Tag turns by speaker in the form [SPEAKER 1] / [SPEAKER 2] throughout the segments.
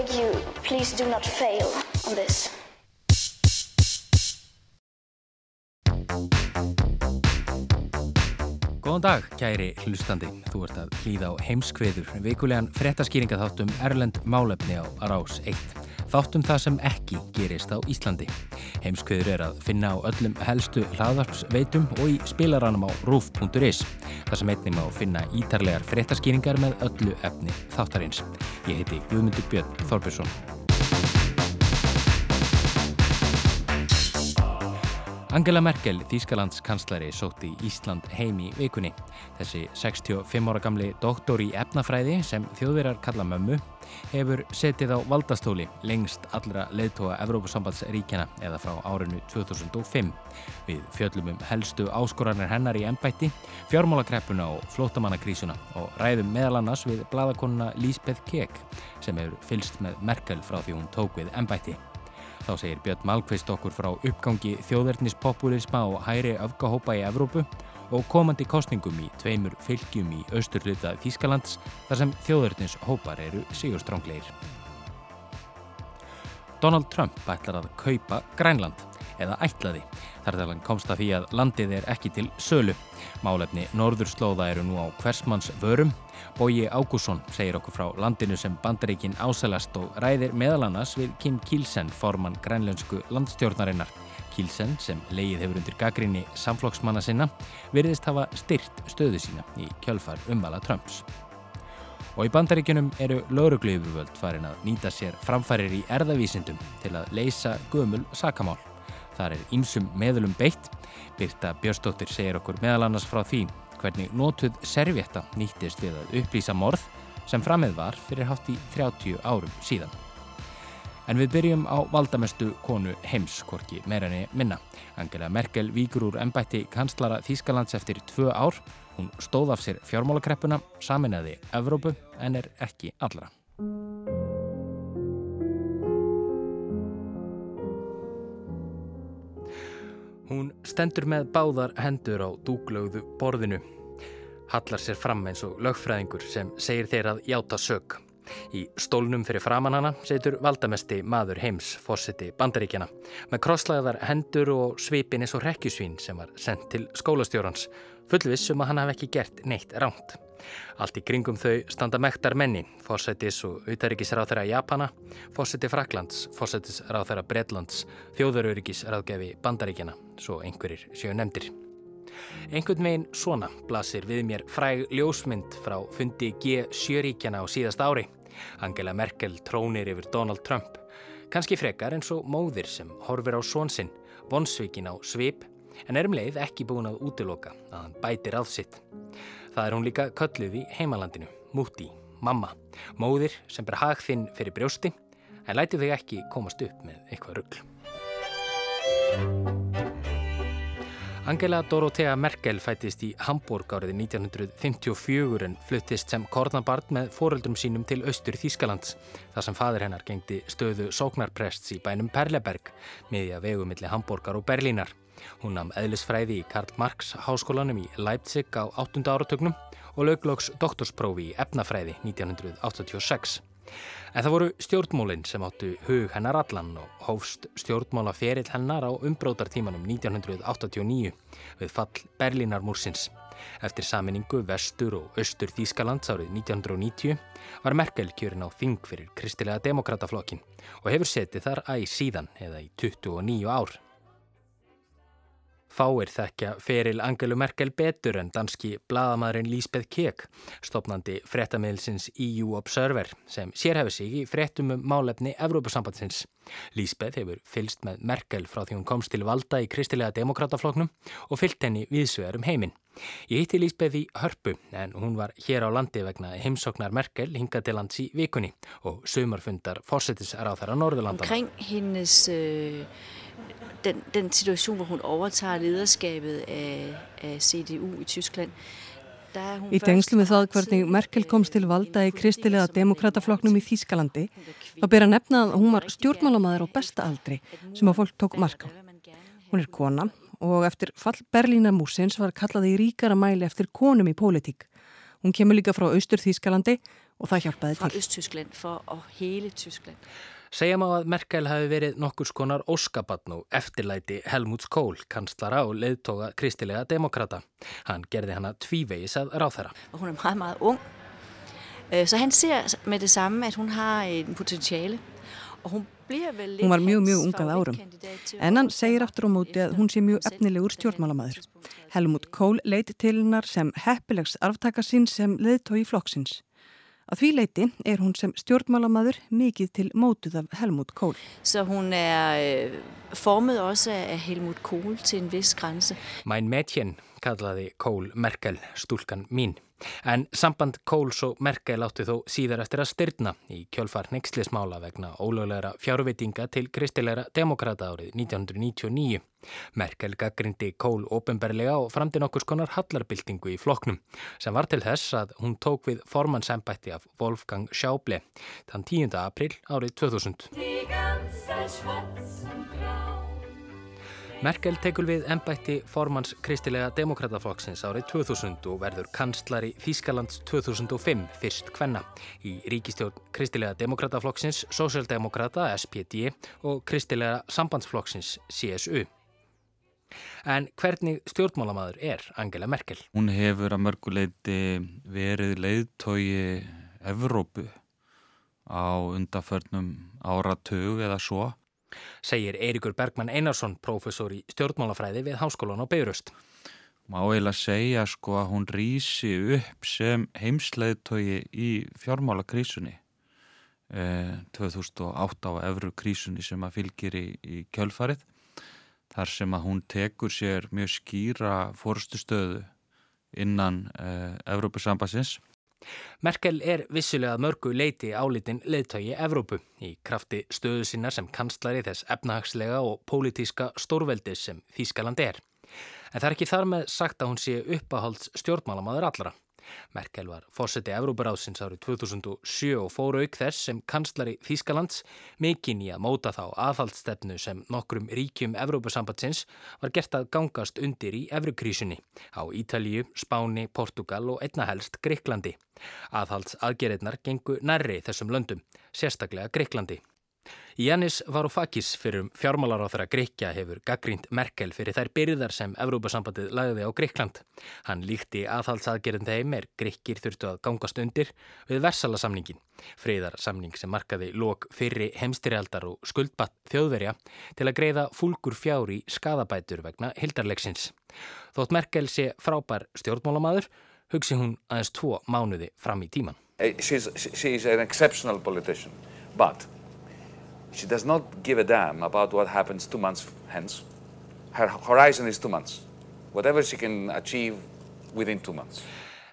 [SPEAKER 1] beg you, please do not fail on this.
[SPEAKER 2] Góðan dag, kæri hlustandi. Þú ert að hlýða á heimskveður, vikulegan frettaskýringaþáttum Erlend Málefni á Rás 1. Þáttum það sem ekki gerist á Íslandi. Heimskveður er að finna á öllum helstu hlaðvarpsveitum og í spilaranum á roof.is. Það sem einnig má finna ítarlegar frettaskýringar með öllu efni þáttarins. Ég heiti Guðmundur Björn Þorbjörnsson. Angela Merkel, Þýskalands kanslari, sótti Ísland heim í vikunni. Þessi 65 ára gamli doktor í efnafræði sem þjóðverjar kalla mömmu hefur setið á valdastóli lengst allra leðtóa Evrópusambandsríkjana eða frá árinu 2005. Við fjöllum um helstu áskoranir hennar í ennbætti, fjármálakreppuna og flótamannakrísuna og ræðum meðal annars við bladakonuna Lísbeth Kek sem hefur fylst með Merkel frá því hún tók við ennbætti. Þá segir Björn Malkvist okkur frá uppgangi þjóðverðnispopulisma og hæri öfgahópa í Evrópu og komandi kostningum í tveimur fylgjum í austurluta Þýskalands þar sem þjóðverðnishópar eru sigurstrángleir. Donald Trump ætlar að kaupa Grænland eða ætlaði þar til hann komst að því að landið er ekki til sölu. Málefni Norðurslóða eru nú á hversmanns vörum Bóji Ágússon segir okkur frá landinu sem bandaríkin ásælast og ræðir meðal annars við Kim Kielsen, formann grænlönsku landstjórnarinnar. Kielsen, sem leið hefur undir gaggrinni samflokksmanna sinna, virðist hafa styrt stöðu sína í kjölfar umvala Trumps. Og í bandaríkinum eru laurugluifurvöld farin að nýta sér framfærir í erðavísindum til að leysa gömul sakamál. Þar er ýmsum meðlum beitt. Birta Björstóttir segir okkur meðal annars frá því hvernig notuð servjetta nýttist við að upplýsa morð sem framið var fyrir hátt í 30 árum síðan. En við byrjum á valdamestu konu heimskorki meirinni minna. Angela Merkel víkur úr ennbætti kanslara Þýskalands eftir tvö ár. Hún stóð af sér fjármálakreppuna, saminnaði Evrópu en er ekki allra. Stendur með báðar hendur á dúglögðu borðinu. Hallar sér fram eins og lögfræðingur sem segir þeir að játa sög. Í stólnum fyrir framann hana setur valdamesti maður heims, fórseti bandaríkjana, með krosslaðar hendur og svipin eins og rekkjusvín sem var sendt til skólastjórans, fullviss um að hann hafi ekki gert neitt ránt. Allt í kringum þau standa mektar menni, fórsetis og utaríkisráþæra Japana, fórseti Fraklands, fórsetisráþæra Bredlands, þjóðarauríkisráðgefi Bandaríkjana, svo einhverjir séu nefndir. Einhvern veginn svona blasir við mér fræg ljósmynd frá fundi G7 ríkjana á síðast ári. Angela Merkel trónir yfir Donald Trump. Kanski frekar eins og móðir sem horfir á svonsinn, vonsvíkin á svip, en er um leið ekki búin að útiloka að hann bætir að sitt. Það er hún líka kölluð í heimalandinu, múti, mamma, móðir sem ber hag þinn fyrir brjósti, en læti þau ekki komast upp með eitthvað ruggl. Angela Dorothea Merkel fættist í Hamburg árið 1954 en fluttist sem kornabarn með foreldrum sínum til austur Þýskalands þar sem fadur hennar gengdi stöðu sóknarprests í bænum Perleberg miðja vegumilli Hamburgar og Berlínar. Hún namn eðlisfræði í Karl Marx háskólanum í Leipzig á 8. áratögnum og lögloks doktorsprófi í efnafræði 1986. En það voru stjórnmólinn sem áttu hug hennar allan og hófst stjórnmála ferill hennar á umbrótartímanum 1989 við fall Berlínarmúrsins. Eftir saminningu vestur og austur Þýskalands árið 1990 var Merkel kjörin á þing fyrir kristilega demokrataflokkin og hefur setið þar æg síðan eða í 29 ár. Fáir þekkja feril Angelu Merkel betur en danski bladamæðurinn Lísbeth Kek, stopnandi frettamilsins EU Observer, sem sérhefi sig í frettum um málefni Evrópusambandsins. Lísbeth hefur fylst með Merkel frá því hún komst til valda í kristilega demokratafloknum og fyllt henni viðsvegar um heiminn. Ég hitti Lísbeð í Hörpu en hún var hér á landi vegna heimsóknar Merkel hingað til lands í vikunni og sumarfundar fórsetisar á þeirra Norðurlandan.
[SPEAKER 3] Omkring hennes, øh, den, den situation, hvor hun overtager lederskabet af, af CDU i Tyskland,
[SPEAKER 4] Í tengslu með það hvernig Merkel komst til valda í kristilega demokratafloknum í Þýskalandi þá ber að nefna að hún var stjórnmálamæður á besta aldri sem að fólk tók mark á. Hún er kona og eftir fall Berlínamúsins var kallaði í ríkara mæli eftir konum í pólitík. Hún kemur líka frá Austur Þýskalandi og það hjálpaði til.
[SPEAKER 3] Frá Öst-Tyskland, for hele Tyskland.
[SPEAKER 2] Segja má að Merkel hafi verið nokkur skonar óskabatn og eftirlæti Helmuts Kohl, kanslara og leiðtoga kristilega demokrata. Hann gerði hana tvívegis að ráþæra.
[SPEAKER 3] Og hún er meget, meget ung. Øh, så hann ser með det samme, at hún har en potentiale.
[SPEAKER 4] Hún var mjög, mjög ungað árum. En hann segir aftur á móti að hún sé mjög efnilegur stjórnmálamæður. Helmut Kohl leiti til hennar sem heppilegs arftaka sín sem leðtói flokksins. Að því leiti er hún sem stjórnmálamæður mikið til mótuð af Helmut Kohl.
[SPEAKER 3] Så hún er øh, formet også af Helmut Kohl til en viss grænse.
[SPEAKER 2] Mæn Mädchen kallaði Kohl Merkel stúlkan mín. En samband Kóls og Merkel átti þó síðar eftir að styrna í kjölfar nexlismála vegna ólöglegra fjárvitinga til kristilegra demokrata árið 1999. Merkel gaggrindi Kól ofinberlega og framdi nokkus konar hallarbyltingu í floknum sem var til þess að hún tók við formannsembætti af Wolfgang Schauble þann 10. april árið 2000. Merkel tekur við ennbætti formans kristilega demokrataflokksins árið 2000 og verður kanslari Þískalands 2005 fyrst hvenna í ríkistjórn kristilega demokrataflokksins, Sósjaldemokrata SPD og kristilega sambandsflokksins CSU. En hvernig stjórnmálamadur er Angela Merkel?
[SPEAKER 5] Hún hefur að mörguleiti verið leiðtogi Evrópu á undaförnum áratug eða svo
[SPEAKER 2] segir Eirikur Bergman Einarsson, professor í stjórnmálafræði við Háskólan á Beirust.
[SPEAKER 5] Má eiginlega segja sko að hún rýsi upp sem heimsleiðtogi í fjármálakrísunni eh, 2008 á efru krísunni sem að fylgir í, í kjölfarið þar sem að hún tekur sér mjög skýra fórstu stöðu innan eh, Evrópusambassins
[SPEAKER 2] Merkel er vissulega mörgu leiti álitin leðtögi Evrópu í krafti stöðu sinna sem kanslari þess efnahagslega og pólitíska stórveldi sem Þískaland er. En það er ekki þar með sagt að hún sé uppáhalds stjórnmálamaður allara. Merkel var fórseti Evróparáðsins árið 2007 og fóru auk þess sem kanslari Þýskalands mikinn í að móta þá aðhaldsstefnu sem nokkrum ríkjum Evrópasambatsins var gert að gangast undir í Evrukrísunni á Ítalju, Spáni, Portugal og einna helst Greiklandi. Aðhalds aðgerðnar gengu nærri þessum löndum, sérstaklega Greiklandi. Janis Varoufakis fyrir fjármálaráþara Greikja hefur gaggrínt Merkel fyrir þær byrðar sem Evrópasambandið lagði á Greikland. Hann líkti aðhaldsaðgerðin þeim er Greikir þurftu að gangast undir við versalasamningin, friðarsamning sem markaði lók fyrri heimstyrjaldar og skuldbatt þjóðverja til að greiða fúlgur fjár í skadabætur vegna hildarleiksins. Þótt Merkel sé frábær stjórnmálamadur, hugsi hún aðeins tvo mánuði fram í tíman.
[SPEAKER 6] She's, she's an exceptional politician, but She does not give a damn about what happens two months hence. Her horizon is two months. Whatever she can achieve within two months.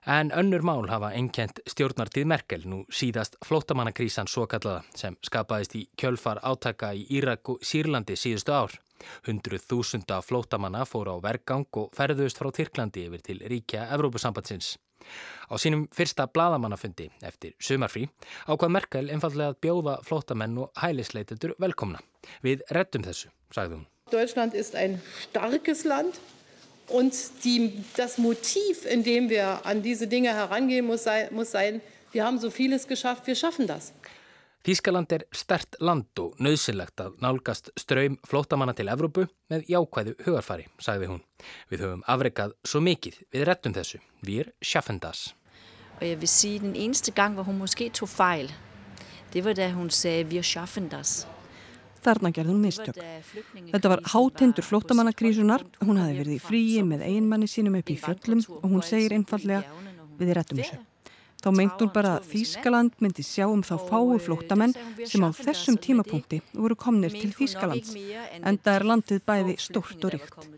[SPEAKER 2] En önnur mál hafa einkent stjórnartið Merkel nú síðast flótamannakrísan svo kallaða sem skapaðist í kjölfar átaka í Írak og Sýrlandi síðustu ár. Hundruð þúsunda flótamanna fóru á vergang og ferðust frá Tyrklandi yfir til ríkja Evrópusambandsins. Á sínum fyrsta bladamannafundi eftir sumarfrí ákvað Merkel einfallega að bjóða flótamenn og hælisleitendur velkomna. Við rettum þessu, sagði hún.
[SPEAKER 7] Deutschland ist ein starkes Land und die, das Motiv, in dem wir an diese Dinge herangehen, muss sein, muss sein, wir haben so vieles geschafft, wir schaffen das.
[SPEAKER 2] Þískaland er stert land og nöðsynlegt að nálgast ströym flótamanna til Evrópu með jákvæðu hugarfari, sagði hún. Við höfum afrekað svo mikið, við rettum þessu. Við er sjaffendas.
[SPEAKER 3] Og ég vil sige, den eneste gang, hvor hun måske tog fejl, det var da hun sagði við er sjaffendas.
[SPEAKER 4] Þarna gerði hún mistök. Þetta var hátendur flótamannakrísunar, hún hafi verið í fríi með einmanni sínum upp í fjöllum og hún segir einfallega við rettum þessu. Þá meint hún bara að Þýskaland myndi sjá um þá fáu flóttamenn sem á þessum tímapunkti voru komnir til Þýskalands, en það er landið bæði stórt og ríkt.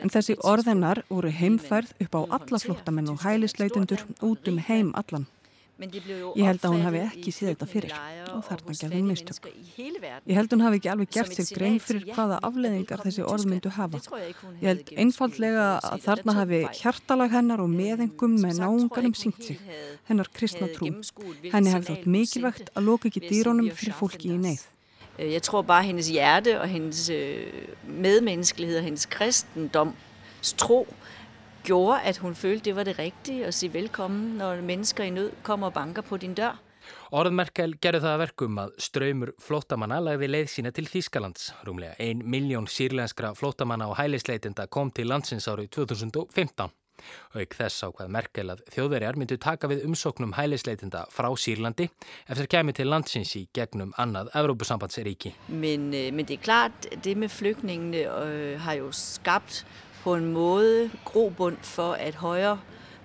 [SPEAKER 4] En þessi orðennar voru heimfærð upp á alla flóttamenn og hælisleitundur út um heim allan. Ég held að hún hafi ekki síð þetta fyrir og þarna gerði hún mistök. Ég held að hún hafi ekki alveg gert sér grein fyrir hvaða afleðingar þessi orð myndu hafa. Ég held einfallega að þarna hafi hjartalag hennar og meðengum með náunganum syngt sig, hennar kristna trú. Henni hafi þátt mikilvægt að loka ekki dýrónum fyrir fólki í neyð.
[SPEAKER 3] Jeg tror bare, hendes hjerte og hendes medmenneskelighed og hendes kristendomstro gjorde, at hun følte, det var det rigtige at sige velkommen, når mennesker i nød kommer og banker på din dør.
[SPEAKER 2] Orð Merkel gerði það að verkum að ströymur flótamanna lagði leið sína til Þýskalands. Rúmlega ein miljón sírlenskra flótamanna og hælisleitenda kom til landsins árið 2015. Auk þess á hvað Merkel að þjóðverjar myndu taka við umsóknum hælisleitenda frá Sýrlandi eftir kemi til landsins í gegnum annað Evrópusambandsríki.
[SPEAKER 3] Men, men det er klart, det med flygtningene øh, har jo skabt på en måde grobund for at højre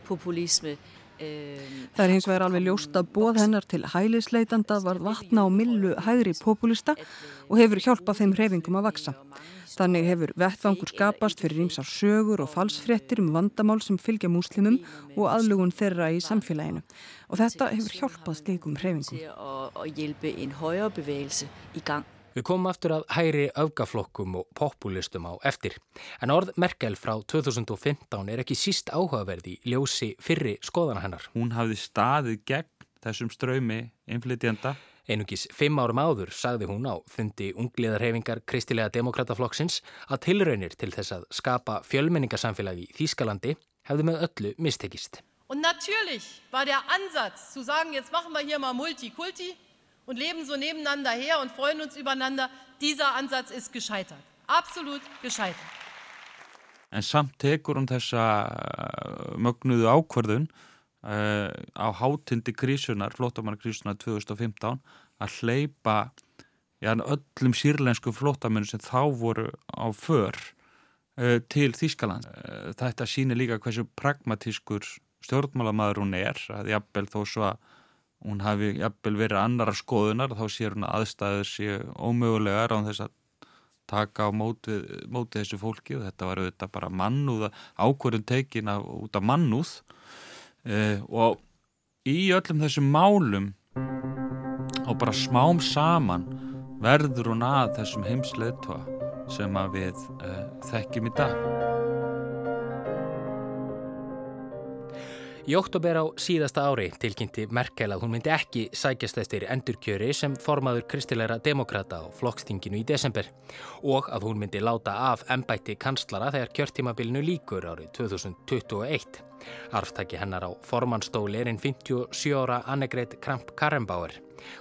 [SPEAKER 3] populisme
[SPEAKER 4] Það er hins vegar alveg ljóst að bóð hennar til hælisleitanda var vatna á millu hægri populista og hefur hjálpað þeim hreyfingum að vaksa. Þannig hefur vettfangur skapast fyrir ímsar sögur og falsfrettir um vandamál sem fylgja múslimum og aðlugun þeirra í samfélaginu. Og þetta hefur hjálpað slikum hreyfingum.
[SPEAKER 3] Og hjálpa einn højre bevægelse í gang.
[SPEAKER 2] Við komum aftur að hægri öfgaflokkum og populistum á eftir. En orð Merkel frá 2015 er ekki síst áhugaverði í ljósi fyrri skoðana hennar.
[SPEAKER 5] Hún hafði staðið gegn þessum ströymi innflytjenda.
[SPEAKER 2] Einungis fimm árum áður sagði hún á fundi ungliðarhefingar Kristilega Demokrataflokksins að tilraunir til þess að skapa fjölmenningarsamfélagi í Þýskalandi hefði með öllu mistekist.
[SPEAKER 7] Og natürlich var der ansats zu sagen, jetzt machen wir hier mal Multikulti und leben so nebeneinander her und freuen uns übereinander. Dieser Ansatz ist gescheitert. Absolut gescheitert.
[SPEAKER 5] En samt tekur hún þessa uh, mögnuðu ákvörðun uh, á hátindi krísunar, flótamannakrísunar 2015 að hleypa já, öllum sírlensku flótamennu sem þá voru á för uh, til Þýskaland. Uh, þetta sýnir líka hversu pragmatískur stjórnmálamæður hún er, að jafnvel þó svo að hún hafi jafnvel verið annara skoðunar þá sér hún að aðstæður séu ómögulegar á þess að taka á móti, móti þessu fólki og þetta var auðvitað bara mannúð ákvörðun tekin af, út af mannúð. Eh, og í öllum þessum málum og bara smám saman verður hún að þessum heimsleitva sem að við eh, þekkjum í dag
[SPEAKER 2] Í oktober á síðasta ári tilkynnti Merkel að hún myndi ekki sækjast eftir endurkjöri sem formaður kristilegra demokrata á flokkstinginu í desember og að hún myndi láta af ennbætti kanslara þegar kjörtímabilinu líkur árið 2021. Arftaki hennar á formannstóli er einn 57 ára Annegret Kramp-Karrenbauer.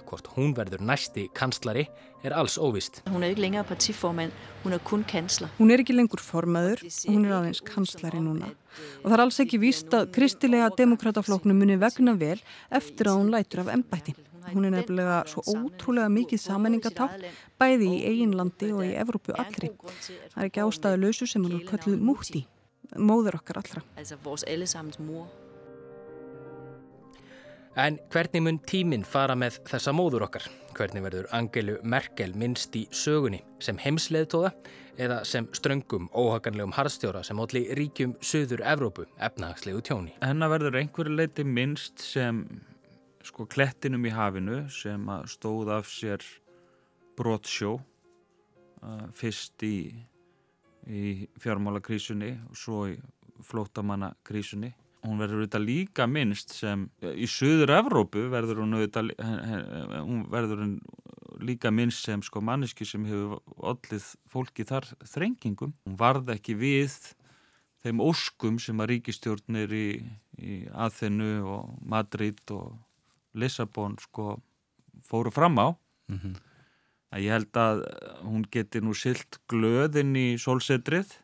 [SPEAKER 2] Hvort hún verður næsti kanslari er alls óvist.
[SPEAKER 3] Hún er ekki lengur partiformand, hún er kun kanslar.
[SPEAKER 4] Hún er ekki lengur formaður, hún er aðeins kanslari núna. Og það er alls ekki víst að kristilega demokratafloknum muni vegna vel eftir að hún lætur af ennbætti. Hún er nefnilega svo ótrúlega mikið sammenningatátt bæði í eiginlandi og í Evrópu allri. Það er ekki ástæðu lausu sem hann er kölluð múti, móður okkar allra.
[SPEAKER 2] En hvernig mun tíminn fara með þessa móður okkar? Hvernig verður Angelu Merkel minnst í sögunni sem heimsleðtóða eða sem ströngum óhaganlegum harðstjóra sem allir ríkjum söður Evrópu efnahagslegu tjóni?
[SPEAKER 5] Hennar verður einhverju leiti minnst sem sko klettinum í hafinu sem stóð af sér brotsjó uh, fyrst í, í fjármálakrísunni og svo í flótamannakrísunni hún verður auðvitað líka minnst sem í söður Evrópu verður hún auðvitað hún verður hún líka minnst sem sko manneski sem hefur allir fólki þar þrengingum. Hún varð ekki við þeim óskum sem að ríkistjórnir í, í Aþenu og Madrid og Lissabon sko fóru fram á. Mm -hmm. Að ég held að hún geti nú silt glöðin í sólsetrið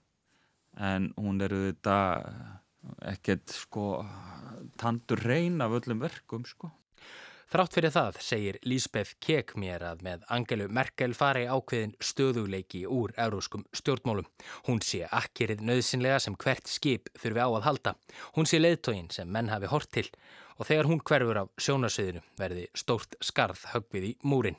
[SPEAKER 5] en hún er auðvitað ekkert sko tandur reyn af öllum verkum sko.
[SPEAKER 2] Þrátt fyrir það segir Lísbeth Kek mér að með Angelu Merkel fari ákveðin stöðuleiki úr euróskum stjórnmálum. Hún sé akkirið nöðsynlega sem hvert skip þurfi á að halda. Hún sé leiðtógin sem menn hafi hort til og þegar hún hverfur á sjónasviðinu verði stórt skarð högvið í múrin.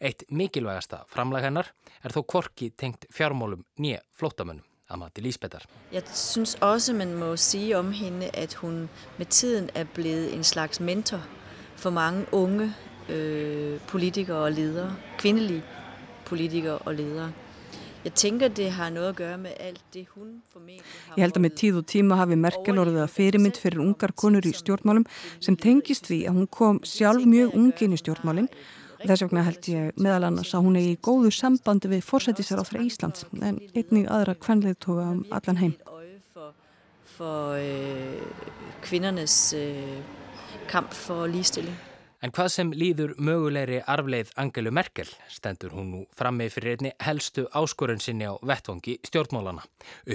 [SPEAKER 2] Eitt mikilvægasta framlag hennar er þó kvorki tengt fjármálum nýja flótamönnum. Amati Lisbethar.
[SPEAKER 3] Jeg synes også, man må sige om hende, at hun med tiden er blevet en slags mentor for mange unge øh, politikere og ledere, kvindelige politikere og ledere. Jeg tænker, det har noget at gøre med alt det, hun formentlig har...
[SPEAKER 4] Ég held að með tíð og tíma hafi Merkel orðið að fyrirmynd fyrir ungar konur í stjórnmálum sem tengist því að hún kom sjálf mjög ungin í stjórnmálinn Þess vegna held ég meðal annars að hún er í góðu sambandi við fórsættisar á þrjá Íslands en einnig aðra kvennleitóga um allan heim.
[SPEAKER 3] For, for øh, kvindernes øh, kamp for lístilling.
[SPEAKER 2] En hvað sem líður mögulegri arfleið Angelu Merkel stendur hún nú frammi fyrir einni helstu áskorun sinni á vettvangi stjórnmálana,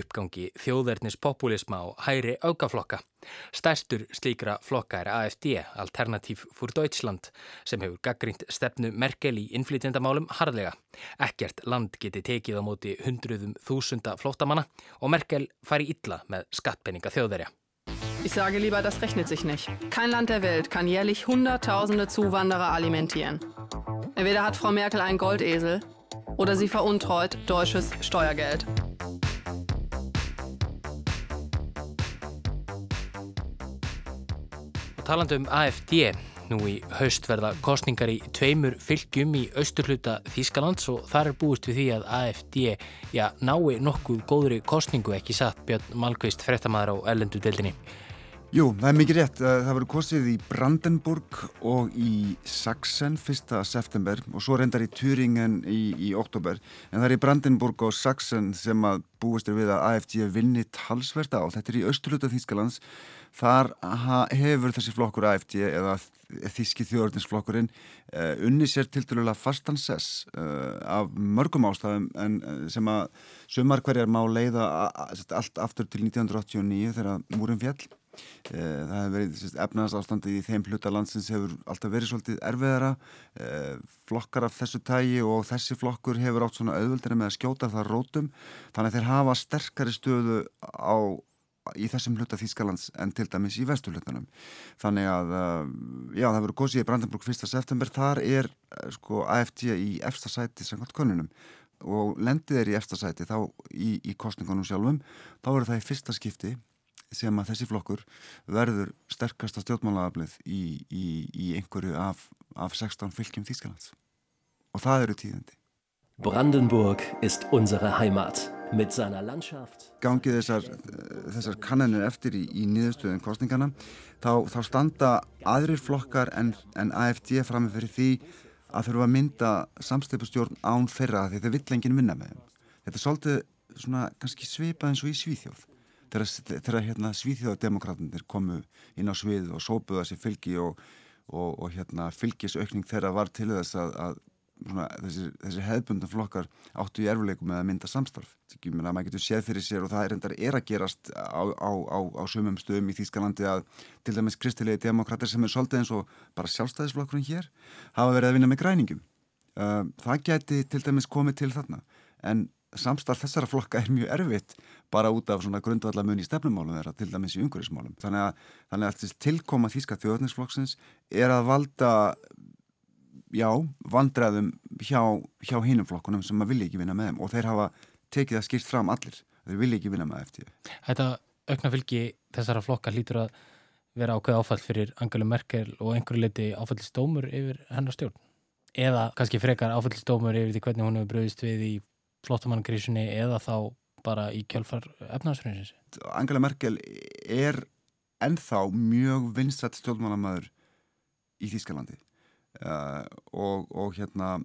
[SPEAKER 2] uppgangi þjóðverðnis populisma og hæri aukaflokka. Stærstur slíkra flokka er AFD, Alternativ für Deutschland, sem hefur gaggrínt stefnu Merkel í innflytjendamálum harðlega. Ekkert land geti tekið á móti hundruðum þúsunda flótamanna og Merkel fari illa með skattpenninga þjóðverja.
[SPEAKER 8] Ich sage lieber, das rechnet sich nicht. Kein Land der Welt kann jährlich Hunderttausende Zuwanderer alimentieren. Entweder hat Frau Merkel einen Goldesel oder sie veruntreut deutsches Steuergeld.
[SPEAKER 2] Og talandu um AFD, nú í haust verða kostningar í tveimur fylgjum í austurhluta Þýskalands og þar er búist við því að AFD já, nái nokkuð góðri kostningu ekki satt Björn Malkvist frettamæður á ellendu deildinni.
[SPEAKER 9] Jú, það er mikið rétt. Það verður kostið í Brandenburg og í Sachsen 1. september og svo reyndar í Thüringen í, í oktober. En það er í Brandenburg og Sachsen sem að búist er við að AFD vinni talsverda á. Þetta er í austurluta Þýskalands. Þar hefur þessi flokkur AFD eða Þýski þjóðarninsflokkurinn uh, unni sér til dælulega fastansess uh, eh, af mörgum ástæðum en sem að sumar hverjar má leiða allt aftur til 1989 þegar múrin fjall Eh, það hefur verið efnarsástandi í þeim hluta landsins hefur alltaf verið svolítið erfiðara. Eh, flokkar af þessu tægi og þessi flokkur hefur átt svona auðvöldina með að skjóta það rótum. Þannig að þeir hafa sterkari stöðu á, í þessum hluta Þýskalands en til dæmis í vestulutunum þannig að eh, já það verður góðsíði Brandenburg 1. september. Þar er sko AFD í efsta sæti samkvæmt konunum og lendið er í efsta sæti þá í, í kostningunum sjálfum. Þá eru það í fyrsta skipti sem að þessi flokkur verður sterkasta stjórnmálaaflið í, í, í einhverju af, af 16 fylgjum Þýskalands. Og það eru tíðandi
[SPEAKER 10] Brandenburg ist unsere Heimat. Mit seiner Landschaft
[SPEAKER 9] Gangið þessar, þessar kannanir eftir í, í niðurstöðum kostningana þá, þá standa aðrir flokkar en, en AFD framið fyrir því að þurfa að mynda samstipustjórn án þeirra því þeir vill enginn vinna með þeim. Þetta er svolítið svona kannski svipað eins og í Svíþjóð þegar hérna, svíþjóðademokrátunir komu inn á svið og sópuða sér fylgi og, og, og hérna, fylgisaukning þeirra var til þess að, að svona, þessi, þessi hefðbundum flokkar áttu í erfuleikum með að mynda samstarf. Að maður getur séð fyrir sér og það er endar er að gerast á, á, á, á sumum stöðum í Þýskalandi að til dæmis kristilegi demokrater sem er svolítið eins og bara sjálfstæðisflokkurinn hér hafa verið að vinna með græningum. Uh, það geti til dæmis komið til þarna en samstarf þessara flokka er mjög erfitt bara út af svona grundvallamun í stefnumálum þeirra, til dæmis í umhverfismálum. Þannig að, þannig að þessi tilkoma þýska þjóðninsflokksins er að valda, já, vandræðum hjá, hjá hinum flokkunum sem maður vilja ekki vinna með þeim og þeir hafa tekið það skýrt fram allir. Þeir vilja ekki vinna með eftir.
[SPEAKER 2] Þetta aukna fylgi þessara flokka lítur að vera ákveð áfall fyrir Angelu Merkel og einhverju leiti áfallistómur yfir hennar stjórn. Eða kannski frekar áfallistómur yfir því hvernig hún hefur bröðist við í flottamannakrísunni eða þá bara í kjálfar efnaðsfrýnsins?
[SPEAKER 9] Angela Merkel er ennþá mjög vinstrætt stjórnmannamæður í Þýskalandi. Uh, og, og hérna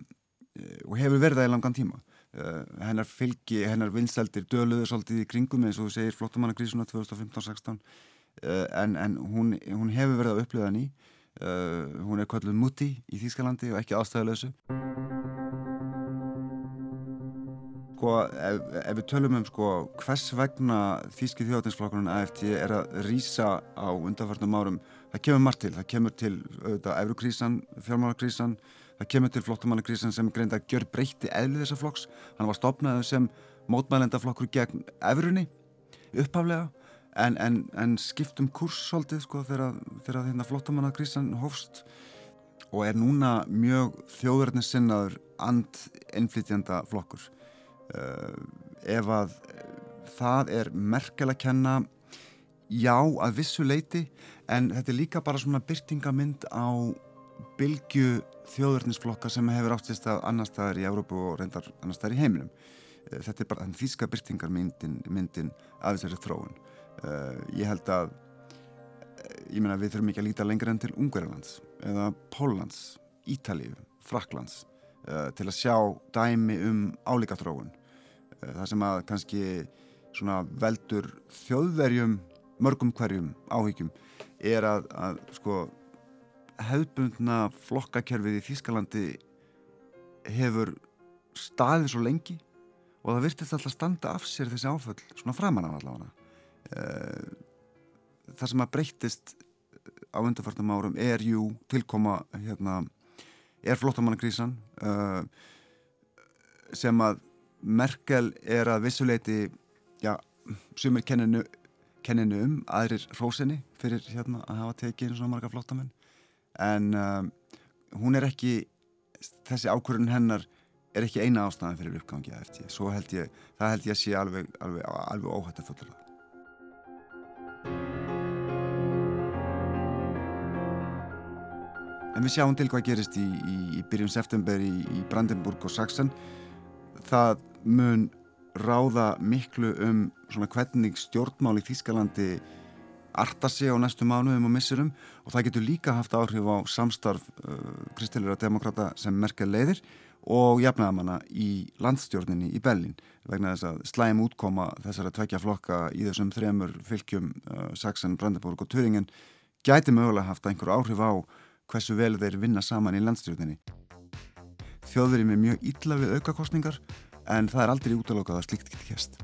[SPEAKER 9] og hefur verið það í langan tíma. Uh, hennar fylgi, hennar vinstældir döluður svolítið í kringum eins og þú segir flottamannakrísuna 2015-16 uh, en, en hún, hún hefur verið að upplifa henni. Hún er kvölduð muti í Þýskalandi og ekki ástæðuleysu sko, ef, ef við tölum um sko hvers vegna Þíski þjóðatinsflokkurinn AFT er að rýsa á undanfarnum árum, það kemur margt til. Það kemur til auðvitað eurokrísan fjármálakrísan, það kemur til flottumannakrísan sem greint að gjör breytti eðlið þessa flokks, hann var stopnaðið sem mótmælendaflokkur gegn efrunni upphaflega en, en, en skiptum kurs svolítið sko þegar, þegar hérna, flottumannakrísan hófst og er núna mjög þjóðverðnisinnaður and innflytjanda flokkur ef að það er merkel að kenna já að vissu leiti en þetta er líka bara svona byrtingamind á bylgu þjóðverðnisflokka sem hefur átt sérst að annar staðar í Európu og reyndar annar staðar í heiminum uh, þetta er bara þann þýska byrtingarmyndin myndin af þessari þróun uh, ég held að ég meina við þurfum ekki að líta lengra enn til Ungverðarlands eða Póllands, Ítalíu, Fraklands uh, til að sjá dæmi um álíka þróun. Uh, það sem að kannski svona veldur þjóðverjum mörgum hverjum áhyggjum er að, að sko hefðbundna flokkakerfið í Þýskalandi hefur staðið svo lengi og það virtist alltaf standa af sér þessi áföll svona framan af allavega. Uh, það sem að breyttist á undarfartum árum er jú tilkoma hérna, er flottamannakrísan sem að Merkel er að vissuleiti já, sumir kenninu, kenninu um aðrir rósinni fyrir hérna, að hafa tekið eins og marga flottamenn en uh, hún er ekki þessi ákvörðun hennar er ekki eina ástæðan fyrir uppgangi eftir, svo held ég, það held ég að sé alveg, alveg, alveg óhætt að fullera En við sjáum til hvað gerist í, í, í byrjun september í, í Brandenburg og Sachsen. Það mun ráða miklu um svona hvernig stjórnmál í Þýskalandi arta sig á næstu mánuðum og missurum og það getur líka haft áhrif á samstarf uh, kristilera demokrata sem Merkel leiðir og jafnaðamanna í landstjórninni í Bellin vegna þess að slæm útkoma þessara tvekja flokka í þessum þremur fylgjum uh, Sachsen, Brandenburg og Turingen gæti mögulega haft einhver áhrif á hversu vel þeir vinna saman í landstjórninni. Þjóðverið með mjög illa við aukakostningar en það er aldrei útalokað að slíkt geti kæst.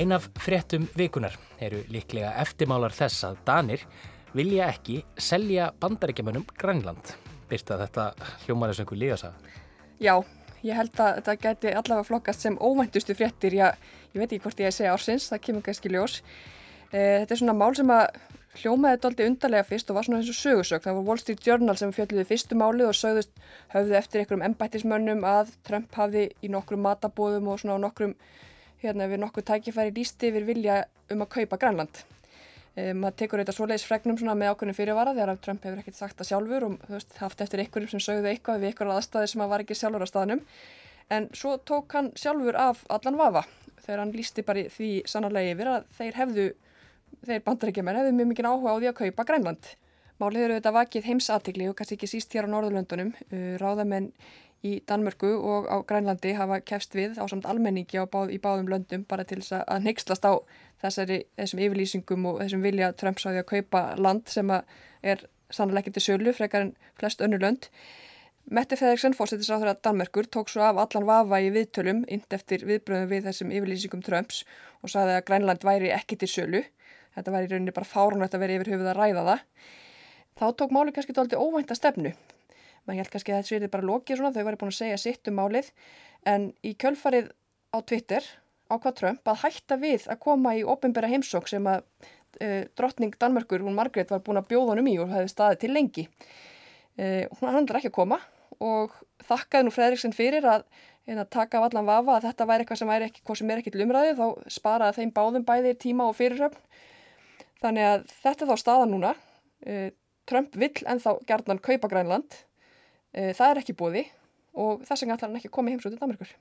[SPEAKER 2] Ein af fréttum vikunar eru líklega eftirmálar þess að Danir vilja ekki selja bandaríkjamanum Grænland. Byrsta þetta hljómar eins og einhver líðasa?
[SPEAKER 11] Já, ég held að þetta geti allavega flokkast sem óvæntustu fréttir. Já, ég veit ekki hvort ég segja ársins, það kemur kannski ljós. E, þetta er svona mál sem að hljómaði doldi undarlega fyrst og var svona eins og sögursök. Það var Wall Street Journal sem fjalliði fyrstu máli og sögðust höfðu eftir einhverjum embættismönnum að Trump hafði í nokkrum matabóðum og svona á nokkrum, hérna við nokkur tækifæri lísti yfir vilja um að kaupa Grænland. E, maður tekur þetta svoleiðis fregnum svona með ákveðinu fyrirvara þegar Trump hefur ekkert sagt það sjálfur og veist, haft eftir einhverjum sem sögðu eitthvað við einhverja aðstæði sem að var ekki sjálfur á staðnum. En svo tók hann sjálfur af allan vafa þegar hann lísti bara því sannarlega yfir að þeir hefðu, þeir bandarækjumenn hefðu mjög mikið áhuga á því að kaupa Grænland. Málið eru þetta vakið heimsatikli og kannski ekki síst hér á Norðurlöndunum. Uh, ráðamenn í Danmörku og á Grænlandi hafa kefst við á samt almenningi á báð, í báðum löndum bara til þess að neykslast á þessari, þessum yfirlýsingum og þessum vilja Trumps á því að kaupa land sem er sannlega ekki til sölu frekar en flest önnu lönd. Mette Fredriksson, fórsetisráður að Danmerkur, tók svo af allan vafa í viðtölum ind eftir viðbröðum við þessum yfirlýsingum Trumps og saði að Grænland væri ekki til sölu. Þetta væri í rauninni bara fárunvægt að vera yfir höfuð að ræða það. Þá tók máli kannski tólti óvænta stefnu. Man held kannski að þetta sverið bara lokið svona, þau væri búin að segja sitt um málið, en í kjölfarið á Twitter ákvað Trump að hætta við að koma í ofinbæra heimsók sem að uh, drottning Danmerkur, hún Margret, var búin að bjóða honum í og hefði staðið til lengi. Uh, hún handlar ekki að koma og þakkaði nú Fredriksson fyrir að, að taka af allan vafa að þetta væri eitthvað sem ekki, sem er ekki til umræði þá sparaði þeim báðum bæðir tíma og fyrirröfn þannig að þetta er þá staða núna uh, Trump vill ennþá gerðnan kaupa Grænland uh, það er ekki búði og þess vegna ætlar hann ekki að koma í heimsótið Danmarkur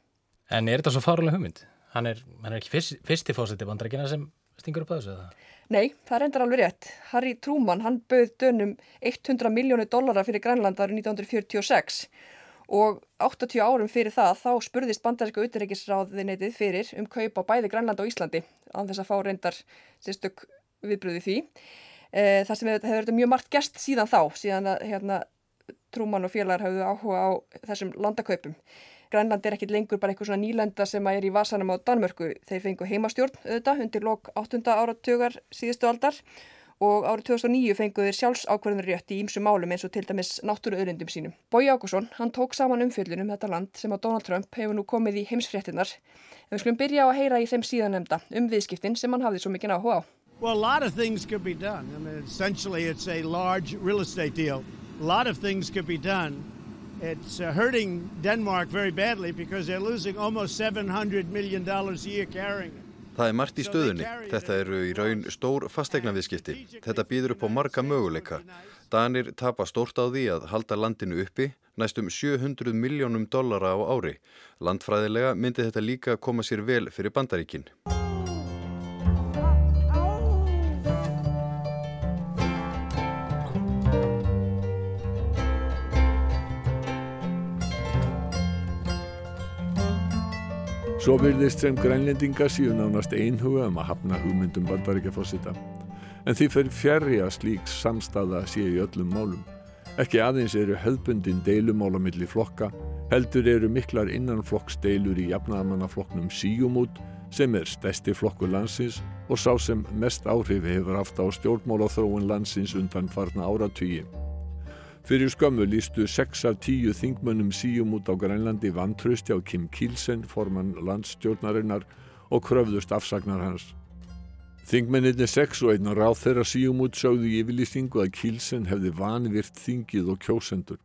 [SPEAKER 2] En er þetta svo farulega hugmynd? Hann er, hann er ekki fyrst, fyrsti fósiti bandrækina sem stingur upp að þessu eða?
[SPEAKER 11] Nei, það reyndar alveg rétt. Harry Truman, hann bauð dönum 100 miljónu dollara fyrir Grænland árið 1946 og 80 árum fyrir það þá spurðist bandaríska utenreikisráðinetið fyrir um kaup á bæði Grænland og Íslandi án þess að fá reyndar sérstök viðbröði því. E, það sem hefur verið mjög margt gest síðan þá, síðan að hérna, Trúmann og félagar hafðu áhuga á þessum landakaupum. Grænland er ekkit lengur bara eitthvað svona nýlenda sem er í vasanum á Danmörku. Þeir fengu heimastjórn auðvitað undir lok 8. áratögar síðustu aldar og árið 2009 fengu þeir sjálfs ákvarðanur rétt í ímsu málum eins og til dæmis náttúruauðlindum sínum. Bói Ákusson, hann tók saman umfjöldunum þetta land sem að Donald Trump hefur nú komið í heimsfréttinnar. En við skulum byrja á að heyra í þeim síðanemda um viðskiptin sem hann hafði svo mikið áhuga á.
[SPEAKER 12] Well, a lot of things could be done. I mean, essentially it's a large real estate deal. A lot of things could be done. It's uh, hurting Denmark very badly because they're losing almost 700 million dollars a year carrying it.
[SPEAKER 13] Það er margt í stöðunni. Þetta eru í raun stór fastegnaviðskipti. Þetta býður upp á marga möguleika. Danir tapa stórt á því að halda landinu uppi, næstum 700 miljónum dollara á ári. Landfræðilega myndi þetta líka koma sér vel fyrir bandaríkinn.
[SPEAKER 14] Svo virðist sem grænlendingar síu nánast einhuga um að hafna hugmyndum bandaríkjafossita. En því fyrir fjari að slík samstaða sé í öllum málum. Ekki aðeins eru höfbundin deilumál á milli flokka, heldur eru miklar innanflokksdeilur í jafnaðamannaflokknum síumút sem er stærsti flokkur landsins og sá sem mest áhrif hefur haft á stjórnmálaþróun landsins undan farna áratvíi. Fyrir skömmu lístu 6 af 10 þingmönnum síum út á Grænlandi vantrösti á Kim Kielsen, formann landstjórnarinnar og kröfðust afsagnar hans. Þingmenninni 6 og einn ráð þeirra síum út sögðu í yfirlýstingu að Kielsen hefði vanvirt þingið og kjósendur.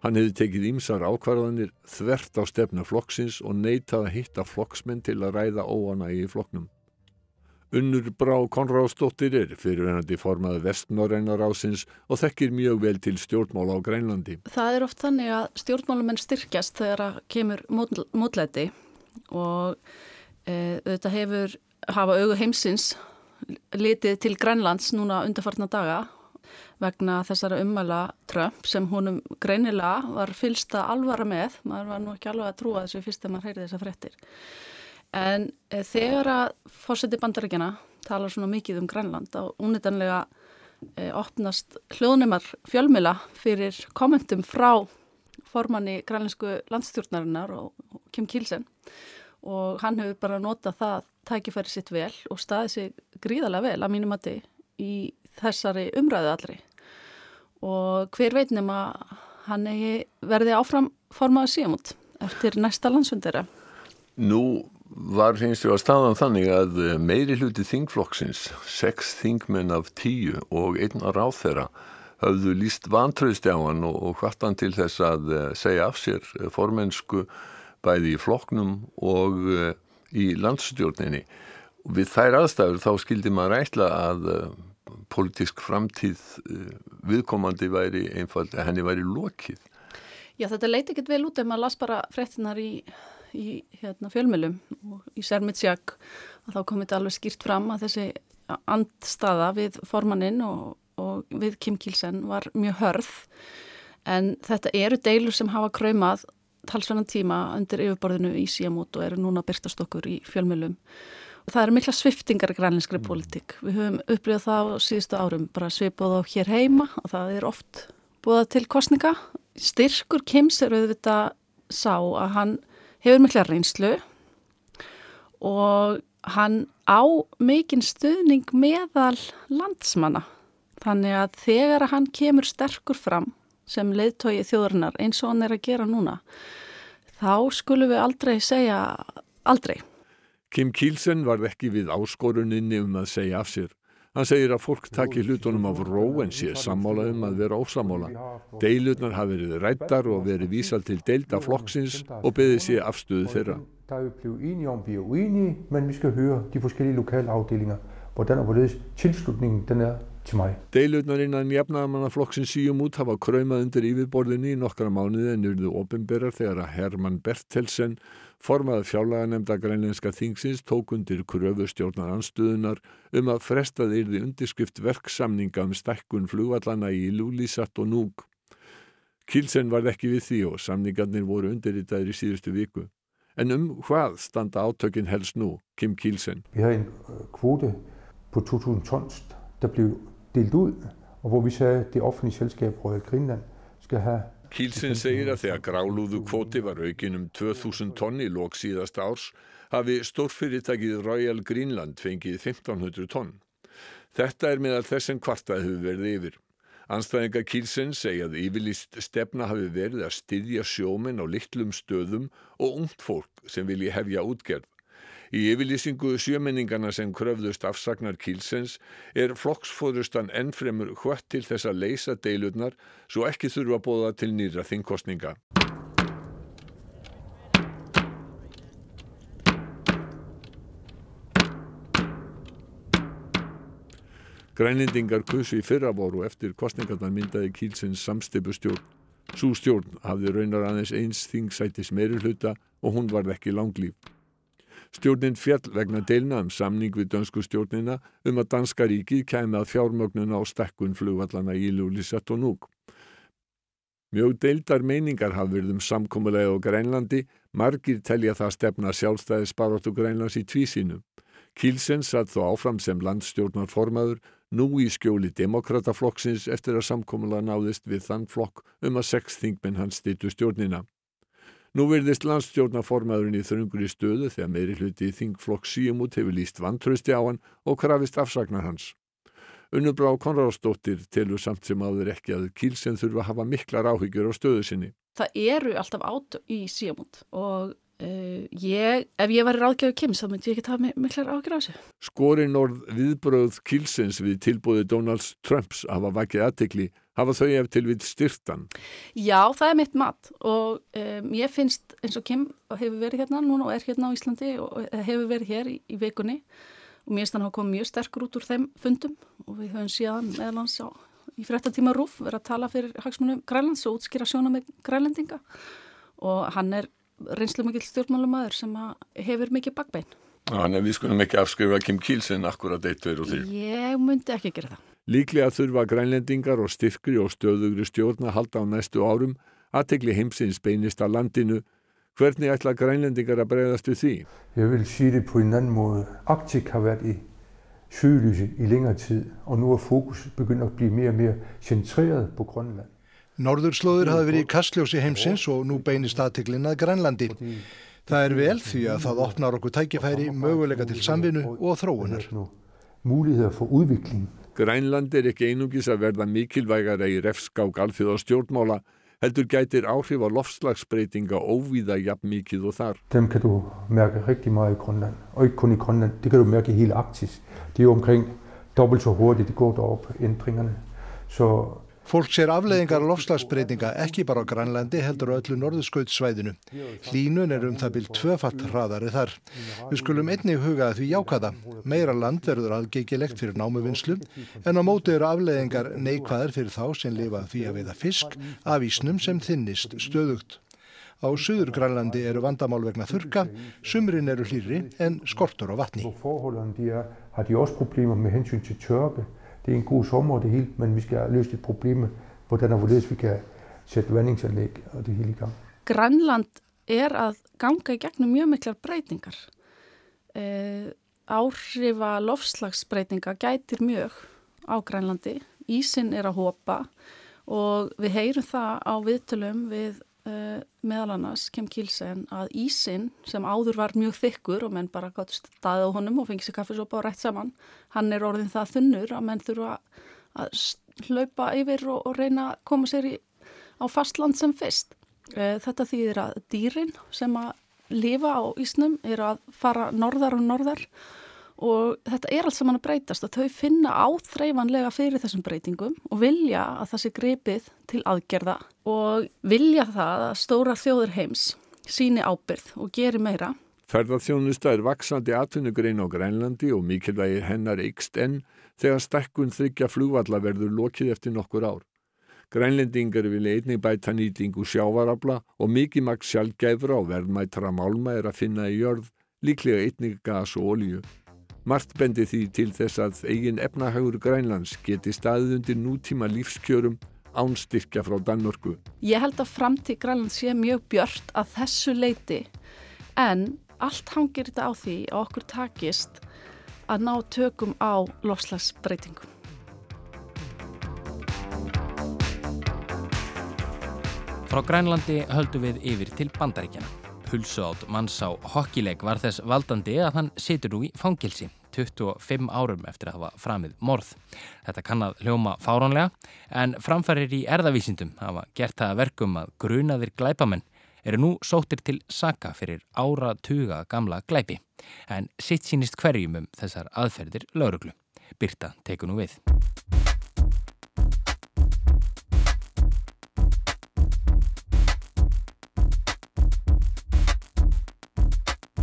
[SPEAKER 14] Hann hefði tekið ímsar ákvarðanir þvert á stefna flokksins og neitað að hitta flokksmenn til að ræða óana í flokknum. Unnur Brá Konráðsdóttir er fyrirvenandi formaði vestnorrænar ásins og þekkir mjög vel til stjórnmála á Grænlandi.
[SPEAKER 15] Það er oft þannig að stjórnmálamenn styrkjast þegar að kemur mótlæti og e, þetta hefur hafa augu heimsins litið til Grænlands núna undarfartna daga vegna þessara ummæla Trump sem honum greinilega var fylsta alvara með, maður var nú ekki alveg að trúa þessu fyrst þegar maður heyrði þessa frettir. En e, þegar að fórseti bandaríkjana talar svona mikið um Grænland á únitanlega e, opnast hljóðnumar fjölmila fyrir kommentum frá formanni grænlensku landstjórnarinnar og, og Kim Kielsen og hann hefur bara notað það tækifæri sitt vel og staðið sig gríðarlega vel að mínum að þið í þessari umræðu allri og hver veitnum að hann verði áfram formaðu síðan eftir næsta landsundera.
[SPEAKER 14] Nú var hins vegar staðan þannig að eh, meiri hluti þingflokksins, sex þingmenn af tíu og einna ráð þeirra hafðu líst vantröðst á hann og, hvartan til þess að uh, segja af sér uh, formensku bæði í flokknum og í landstjórninni. Við þær aðstæður þá skildi maður ætla að politísk framtíð viðkomandi væri einfald, henni væri lokið.
[SPEAKER 15] Já þetta leiti ekkert vel út ef maður las bara frettinar í í hérna, fjölmjölum og í Sermitsjak og þá kom þetta alveg skýrt fram að þessi andstaða við formannin og, og við Kim Kielsen var mjög hörð en þetta eru deilur sem hafa kræmað talsvennan tíma undir yfirborðinu í síamót og eru núna byrtast okkur í fjölmjölum og það eru mikla sviftingar í grænleinskri mm. politík. Við höfum upplýðað það á síðustu árum, bara svipað á hér heima og það er oft búið til kostninga. Styrkur Kims er auðvitað sá að hann hefur mikla reynslu og hann á mikinn stuðning meðal landsmanna. Þannig að þegar hann kemur sterkur fram sem leiðtói þjóðurnar eins og hann er að gera núna, þá skulum við aldrei segja aldrei.
[SPEAKER 14] Kim Kielsen var ekki við áskoruninni um að segja af sér. Hann segir að fólk takki hlutunum af ró en sé sammála um að vera ósamála. Deilurnar hafi verið rættar og verið vísal til deilda flokksins og beðið sé afstöðu þeirra.
[SPEAKER 16] Der er blevet enige om, vi er uenige, men vi skal høre de forskellige lokale afdelinger, hvordan og hvorledes tilslutningen den er til mig.
[SPEAKER 14] Deilurnar innan jafnamannaflokksins síum út hafa kræmað undir yfirborðinni í nokkra mánuði en urðu ofinberar þegar að Herman Bertelsen Formað fjárlaganemnda grænlenska þingsins tók undir kröfustjórnar anstuðunar um að frestað yrði undirskrift verksamninga um stækkun flugvallana í Lúlísatt og Núk. Kilsen var ekki við því og samningarnir voru undirritaðir í síðustu viku. En um hvað standa átökinn helst nú, Kim Kilsen?
[SPEAKER 16] Vi har en øh, kvote på 2000 tons, der blev delt ud, og hvor vi sagde, at det offentlige selskab Royal Greenland
[SPEAKER 14] Kílsinn segir að þegar grálúðu kvoti var aukin um 2000 tonni lók síðasta árs hafi stórfyrirtækið Royal Greenland fengið 1500 tonn. Þetta er meðal þess en kvartað hefur verið yfir. Anstæðinga Kílsinn segja að yfirlýst stefna hafi verið að styðja sjóminn á litlum stöðum og ungt fólk sem vilji hefja útgerð. Í yfirlýsingu sjömenningarna sem kröfðust afsagnar Kílsens er flokksfóðustan ennfremur hvött til þess að leysa deilurnar svo ekki þurfa að bóða til nýra þingkostninga. Grænlendingar kusu í fyrravoru eftir kostningarnar myndaði Kílsens samstipustjórn. Sú stjórn hafði raunar aðeins eins þingsætis meiri hluta og hún varð ekki langlýf. Stjórnin fjall vegna deilna um samning við dönsku stjórnina um að Danska ríkið kæmi að fjármögnuna á stekkun flugvallana í Lúlisett og Núk. Mjög deildar meiningar hafði verið um samkómulega á Grænlandi, margir telja það stefna sjálfstæði sparóttu Grænlands í tvísinu. Kílsen satt þó áfram sem landstjórnarformaður, nú í skjóli demokrataflokksins eftir að samkómulega náðist við þann flokk um að sex þingmenn hans stýttu stjórnina. Nú verðist landstjórnaformaðurinn í þröngur í stöðu þegar meiri hluti í þingflokk síumút hefur líst vantrösti á hann og krafist afsagnar hans. Unnubrá Konráðsdóttir telur samt sem áður ekki að Kílsen þurfa að hafa miklar áhyggjur á stöðu sinni.
[SPEAKER 15] Það eru alltaf át í síumút og Uh, ég, ef ég var ráðgjöfu Kims þá myndi ég ekki hafa miklar ágjör á þessu
[SPEAKER 14] Skorin orð viðbröð Kilsens við tilbúði Donalds Trumps hafa vakið aðtekli, hafa þau ef til við styrtan?
[SPEAKER 15] Já, það er mitt mat og um, ég finnst eins og Kim hefur verið hérna núna og er hérna á Íslandi og hefur verið hér í, í vikunni og mér finnst hann hafa komið mjög sterkur út úr þeim fundum og við höfum síðan meðlans á í fréttatíma rúf verið að tala fyrir hagsmunum Grænlands og útskýra sjóna með grænlendinga og hann er reynslu mikill stjórnmálumæður sem hefur mikið bakbein.
[SPEAKER 14] Þannig að við skulum ekki afskrifa Kim Kielsen akkurat eitt, tveir og þrjú.
[SPEAKER 15] Ég myndi ekki gera það.
[SPEAKER 14] Líklega þurfa grænlendingar og styrkri og stöðugri stjórn að halda á næstu árum aðtegli heimsins beinist að landinu. Hvernig ætla grænlendingar að bregðast við því?
[SPEAKER 16] Ég vil sige det på en anden måde. Arktik har været i søgelyset i længere tid, og nu er fokus begyndt at blive mere og mere centreret på Grønland.
[SPEAKER 17] Norðurslóður hafi verið í kastljósi heimsins og nú beinist aðteglinn að Grænlandi. Það er vel því að það opnar okkur tækifæri möguleika til samvinnu og þróunar.
[SPEAKER 16] Múliðar for útvikling.
[SPEAKER 14] Grænland er ekki einungis að verða mikilvægara í refskák alþjóð og stjórnmála, heldur gætir áhrif á lofslagsbreytinga óvíða jafn mikið og þar.
[SPEAKER 16] Dem kan du mærke rigtig meget i Grønland, og ikke kun i Grønland, det kan du mærke i hele Arktis. Det er jo omkring dobbelt så hurtigt, det går deroppe, ændringerne. Så
[SPEAKER 17] Fólk sér afleðingar lofslagsbreytinga ekki bara á Grænlandi heldur á öllu norðurskautsvæðinu. Hlínun er um það byrj tvöfatt hraðari þar. Við skulum einnig huga því jákvæða. Meira land verður aðgengilegt fyrir námuvinnslu en á móti eru afleðingar neikvæðar fyrir þá sem lifa því að veiða fisk af ísnum sem þinnist stöðugt. Á Suður Grænlandi eru vandamál vegna þurka, sumrin eru hlýri en skortur á vatni.
[SPEAKER 16] Med det er en god sommer og det hele, men vi skal løse et problem, hvordan og hvorledes vi kan sætte vandingsanlæg og det hele i gang.
[SPEAKER 15] Grænland er að ganga í gegnum mjög miklar breytingar. Eh, áhrifa lofslagsbreytinga gætir mjög á Grænlandi. Ísin er að hopa og við heyrum það á viðtölum við uh, meðal annars Kim Kielsen að ísin sem áður var mjög þykkur og menn bara gátt staðið á honum og fengið sér kaffesopa og rætt saman hann er orðin það þunnur að menn þurfa að hlaupa yfir og, og reyna að koma sér í, á fastland sem fyrst. Uh, þetta þýðir að dýrin sem að lifa á ísnum er að fara norðar og norðar og þetta er allt saman að breytast og þau finna áþreifanlega fyrir þessum breytingum og vilja að það sé greipið til aðgerða og vilja það að stóra þjóður heims síni ábyrð og geri meira.
[SPEAKER 14] Ferðarþjónusta er vaksandi atvinnugrein á Grænlandi og mikilvægir hennar ykst enn þegar stekkun þryggja flúvalla verður lokið eftir nokkur ár. Grænlendingar vilja einnig bæta nýtingu sjávarabla og mikið maks sjálfgæfra og verðmættra málma er að finna í jörð, líklega einnig gas og olju. Margt bendi því til þess að eigin efnahagur Grænlands geti staðið undir nútíma lífskjörum ánstyrkja frá Danmörku.
[SPEAKER 15] Ég held að framtíð Grænlands sé mjög björt að þessu leiti en allt hangir þetta á því að okkur takist að ná tökum á lofslagsbreytingum.
[SPEAKER 2] Frá Grænlandi höldum við yfir til bandaríkjana. Pulsu átt manns á hokkileik var þess valdandi að hann situr nú í fangilsi 25 árum eftir að hafa framið morð. Þetta kann að hljóma fáránlega en framfærir í erðavísindum hafa gert það að verkum að grunaðir glæpamenn eru nú sóttir til saka fyrir ára tuga gamla glæpi en sitt sínist hverjum um þessar aðferðir lauruglu. Birta teku nú við.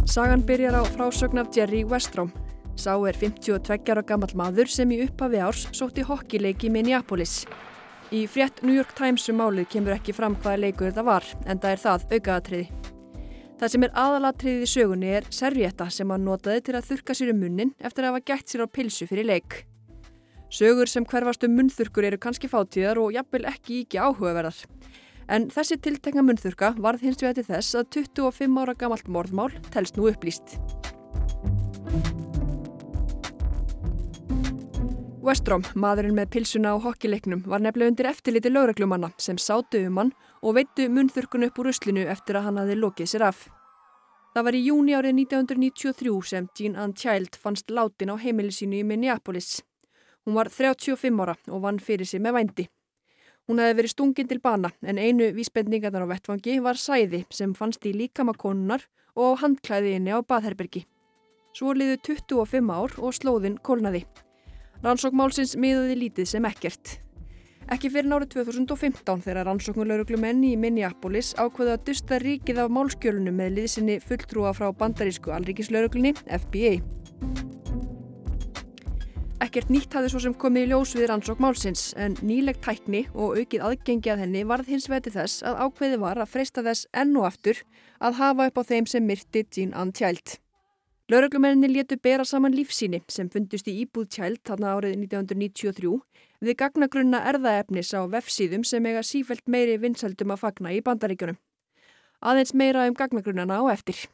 [SPEAKER 11] Sagan byrjar á frásögn af Jerry Westrom. Sá er 52 ára gammal maður sem í upphafi árs sótti hokkileik í Minneapolis. Í frétt New York Times um málið kemur ekki fram hvaða leikur þetta var, en það er það aukaðatriði. Það sem er aðalatriðið í sögunni er serjetta sem hann notaði til að þurka sér um munnin eftir að hafa gætt sér á pilsu fyrir leik. Sögur sem hverfast um munnþurkur eru kannski fátíðar og jafnvel ekki ekki áhugaverðar. En þessi tiltekna munnþurka varð hins vegar til þess að 25 ára gamalt morðmál telst nú upplýst. Westrom, maðurinn með pilsuna á hokkileiknum, var nefnilega undir eftirliti lögreglumanna sem sátu um hann og veittu munnþurkun upp úr uslinu eftir að hann hafi lokið sér af. Það var í júni árið 1993 sem Jean Ann Child fannst látin á heimili sínu í Minneapolis. Hún var 35 ára og vann fyrir sig með vændi. Hún hefði verið stungin til bana en einu vísbendingarnar á vettfangi var sæði sem fannst í líkamakonunar og á handklæðinni á baðherbergi. Svo liðu 25 ár og slóðin kólnaði. Rannsókmálsins miðuði lítið sem ekkert. Ekki fyrir nárið 2015 þegar rannsóknulöruglumenn í Minneapolis ákveða að dusta ríkið af málskjölunum með liðsinni fulltrúa frá bandarísku alríkislöruglunni FBA. Ekkert nýtt hafði svo sem komið í ljós við rannsók málsins en nýleg tækni og aukið aðgengi að henni varð hins veti þess að ákveði var að freysta þess enn og aftur að hafa upp á þeim sem myrti Jean Ann Child. Lauruglumenninni létu bera saman lífsíni sem fundust í íbúð Child þarna árið 1993 við gagnagrunna erðaefnis á vefsíðum sem eiga sífelt meiri vinsaldum að fagna í bandaríkjunum. Aðeins meira um gagnagrunnana á eftir.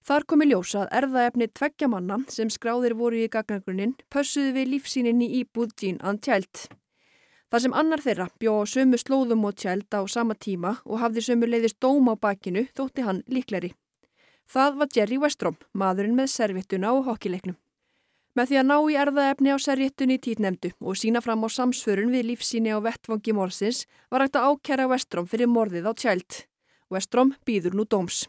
[SPEAKER 11] Þar komi ljósa að erðaefni tveggja manna sem skráðir voru í gagnagrunin pössuði við lífsíninni í búð Jean Ann Child. Það sem annar þeirra bjó sömu slóðum og Child á sama tíma og hafði sömu leiðist dóm á bakinu þótti hann líkleri. Það var Jerry Westrom, maðurinn með servittuna og hokkileiknum. Með því að ná í erðaefni á serjettunni í títnemdu og sína fram á samsförun við lífsíni á vettvangi morsins var hægt að ákjæra Westrom fyrir morðið á Child. Westrom býður nú dóms.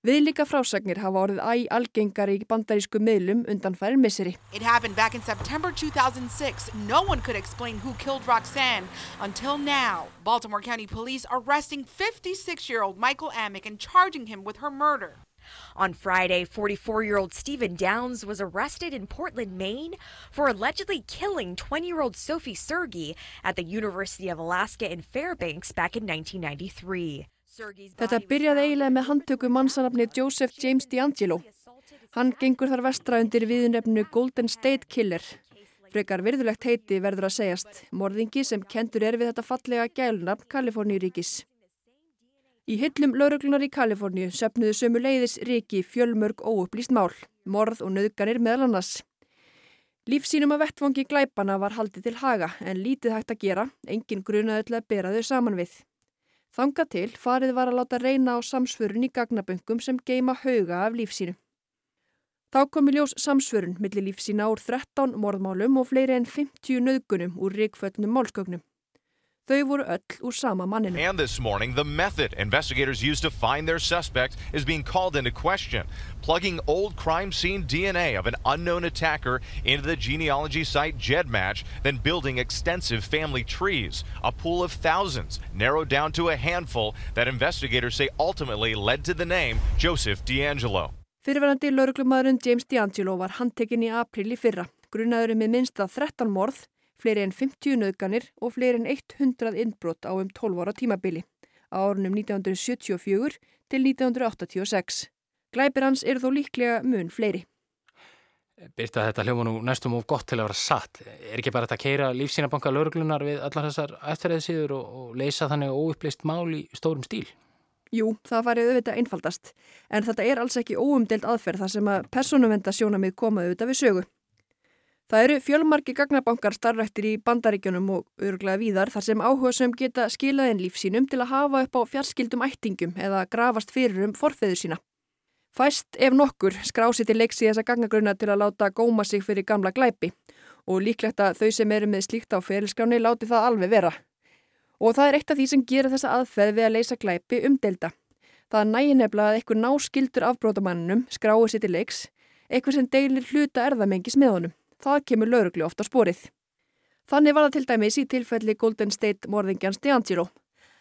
[SPEAKER 11] Viðlíka frásagnir hafa orðið æg algengari í bandarísku miðlum undan færir misseri.
[SPEAKER 18] It happened back in September 2006. No one could explain who killed Roxanne until now. Baltimore County Police arresting 56-year-old Michael Amick and charging him with her murder.
[SPEAKER 19] On Friday, 44 year old Stephen Downs was arrested in Portland, Maine for allegedly killing 20 year old Sophie Sergey at the University of Alaska in Fairbanks back in 1993.
[SPEAKER 11] Þetta byrjaði eiginlega með handtöku mannsanafni Joseph James D'Angelo. Hann gengur þar vestra undir viðnefnu Golden State Killer. Frekar virðulegt heiti verður að segjast, morðingi sem kentur er við þetta fallega gælunarn Kaliforníuríkis. Í hyllum lauruglunar í Kaliforníu söpnuðu sömu leiðis ríki fjölmörg óupplýst mál, morð og nöðganir meðal annars. Lífsínum að vettvangi glæpana var haldið til haga en lítið hægt að gera, engin grunaði til að bera þau saman við. Þanga til farið var að láta reyna á samsförun í gagnaböngum sem geima hauga af lífsínu. Þá kom í ljós samsförun millir lífsína úr 13 morðmálum og fleiri en 50 nöðgunum úr ríkföllnum málskögnum. Þau voru öll úr sama manninu.
[SPEAKER 20] And this morning, the method investigators used to find their suspect is being called into question. Plugging old crime scene DNA of an unknown attacker into the genealogy site GEDmatch, then building extensive family trees. A pool of thousands, narrowed down to a handful that investigators say ultimately led to the name Joseph D'Angelo.
[SPEAKER 11] Fyrirverandi lauruglumadurinn James D'Angelo var handtekinn í april í fyrra. Grunaðurinn með minnsta 13 morð fleiri en 50 nöðganir og fleiri en 100 innbrott á um 12 ára tímabili á árunum 1974 til 1986. Glæpir hans eru þó líklega mun fleiri.
[SPEAKER 2] Byrta þetta hljóma nú næstum og gott til að vera satt. Er ekki bara þetta að keira lífsínabanka lauruglunar við allar þessar eftirreðsíður og, og leysa þannig óupplist mál í stórum stíl?
[SPEAKER 11] Jú, það farið auðvitað einfaldast. En þetta er alls ekki óumdelt aðferð þar sem að personumvenda sjónamið komaðu auðvitað við sögu. Það eru fjölmarki gagnabankar starfrættir í bandaríkjunum og öruglega víðar þar sem áhuga sem geta skilaðin lífsínum til að hafa upp á fjarskildum ættingum eða grafast fyrir um forfeður sína. Fæst ef nokkur skrási til leiks í þessa gagnagrunna til að láta góma sig fyrir gamla glæpi og líklegt að þau sem eru með slíkt á ferilskráni láti það alveg vera. Og það er eitt af því sem gerir þessa aðferð við að leysa glæpi umdelda. Það nægir nefnilega að einhver náskildur afbrótamannunum skrái sér til leiks, eitthvað sem deilir hluta erðamengis með honum. Það kemur lauruglu ofta spórið. Þannig var það til dæmis í tilfelli Golden State morðingjans DeAngelo.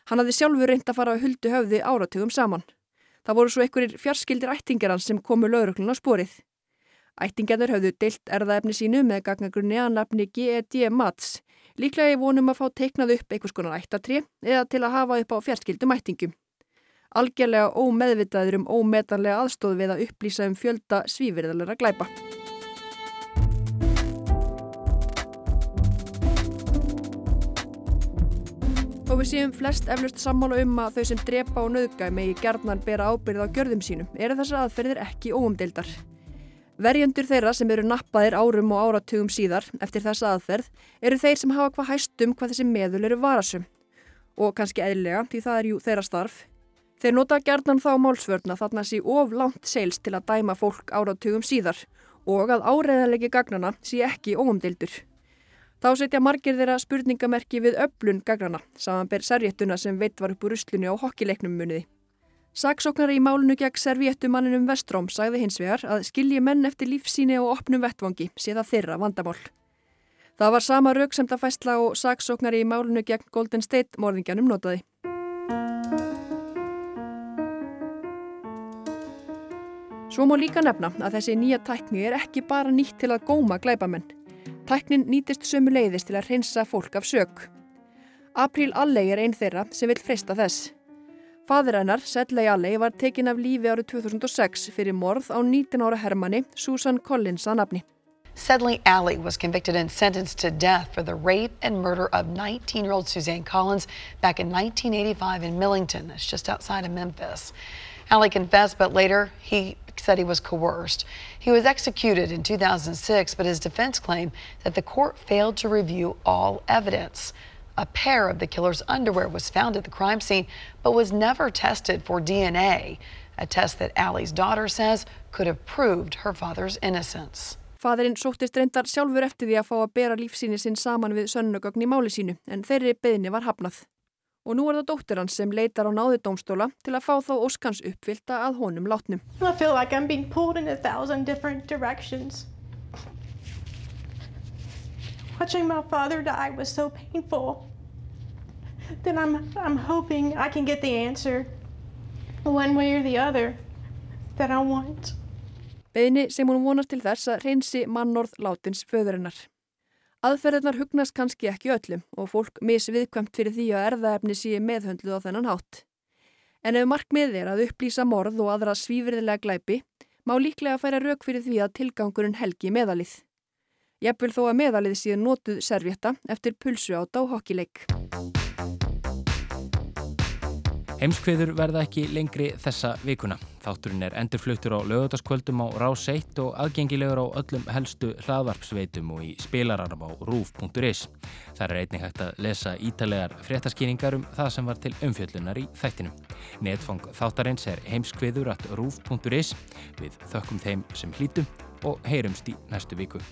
[SPEAKER 11] Hann hafði sjálfur reynd að fara að huldu höfði áratugum saman. Það voru svo einhverjir fjarskildir ættingar sem komu lauruglun á spórið. Ættingarnir höfðu deilt erðaefni sínu með gagnagrunni að nafni GED Mats, líklega í vonum að fá teiknað upp einhvers konar ættatri eða til að hafa upp á fjarskildum ættingum. Algjörlega ómeðvitaður um ómetanlega aðstóð við að upplýsa um fjölda svívirðalara glæpa. Við séum flest eflust sammála um að þau sem drepa og nöðga megi gerðnan bera ábyrð á gjörðum sínum eru þessar aðferðir ekki óumdeildar. Verjendur þeirra sem eru nappaðir árum og áratugum síðar eftir þessa aðferð eru þeir sem hafa hvað hæstum hvað þessi meðul eru varasum. Og kannski eðlega því það er jú þeirra starf. Þeir nota gerðnan þá málsvörna þarna sé of langt seils til að dæma fólk áratugum síðar og að áreðanlegi gagnana sé ekki óumdeildur. Þá setja margir þeirra spurningamerki við öflun gagnana, samanber servéttuna sem veitt var upp úr ruslunni á hokkileiknum muniði. Saksóknari í málunu gegn servéttumanninum Vestróm sagði hins vegar að skilji menn eftir lífsíni og opnum vettvangi sé það þeirra vandamál. Það var sama rauk sem það fæstla og saksóknari í málunu gegn Golden State morðingjanum notaði. Svo má líka nefna að þessi nýja tækni er ekki bara nýtt til að góma glæbamenn. Tæknin nýtist sömu leiðist til að hreinsa fólk af sök. April Alley er einn þeirra sem vil freysta þess. Fadur hennar, Sedley Alley, var tekin af lífi árið 2006 fyrir morð á 19 ára hermanni Susan Collins að nafni.
[SPEAKER 21] Sedley Alley was convicted and sentenced to death for the rape and murder of 19-year-old Suzanne Collins back in 1985 in Millington, that's just outside of Memphis. Alley confessed, but later he said he was coerced. He was executed in 2006, but his defense claimed that the court failed to review all evidence. A pair of the killer's underwear was found at the crime scene, but was never tested for DNA, a test that Allie's daughter says could have proved her father's innocence.
[SPEAKER 11] Fadurinn sóttist reyndar sjálfur eftir því að fá að bera lífsíni sinn saman við sönnugögn í máli sínu, en þeirri beðni var hafnað. Og nú er það dóttir hans sem leitar á náði dómstóla til að fá þá óskans uppfylta að honum látnum.
[SPEAKER 22] I feel like I'm being pulled in a thousand different directions. Watching my father die was so I'm, I'm hoping I can get the answer one way or the other that I want.
[SPEAKER 11] Beðni sem hún vonast til þess að reynsi mannorð látins föðurinnar. Aðferðirnar hugnast kannski ekki öllum og fólk misviðkvæmt fyrir því að erðaefni sé meðhöndluð á þennan hátt. En ef markmið er að upplýsa morð og aðra svífriðilega glæpi, má líklega færa rauk fyrir því að tilgangurinn helgi meðalið. Jafnvel þó að meðalið sé notuð servjetta eftir pulsu á hokkileik.
[SPEAKER 2] Heimskveður verða ekki lengri þessa vikuna. Þátturinn er endurfluttur á lögutaskvöldum á Rás 1 og aðgengilegur á öllum helstu hlaðvarpsveitum og í spilaranum á rúf.is. Það er einnig hægt að lesa ítalegar fréttaskýningar um það sem var til umfjöllunar í þættinum. Netfang þáttarins er heimskveður at rúf.is. Við þökkum þeim sem hlítum og heyrumst í næstu viku.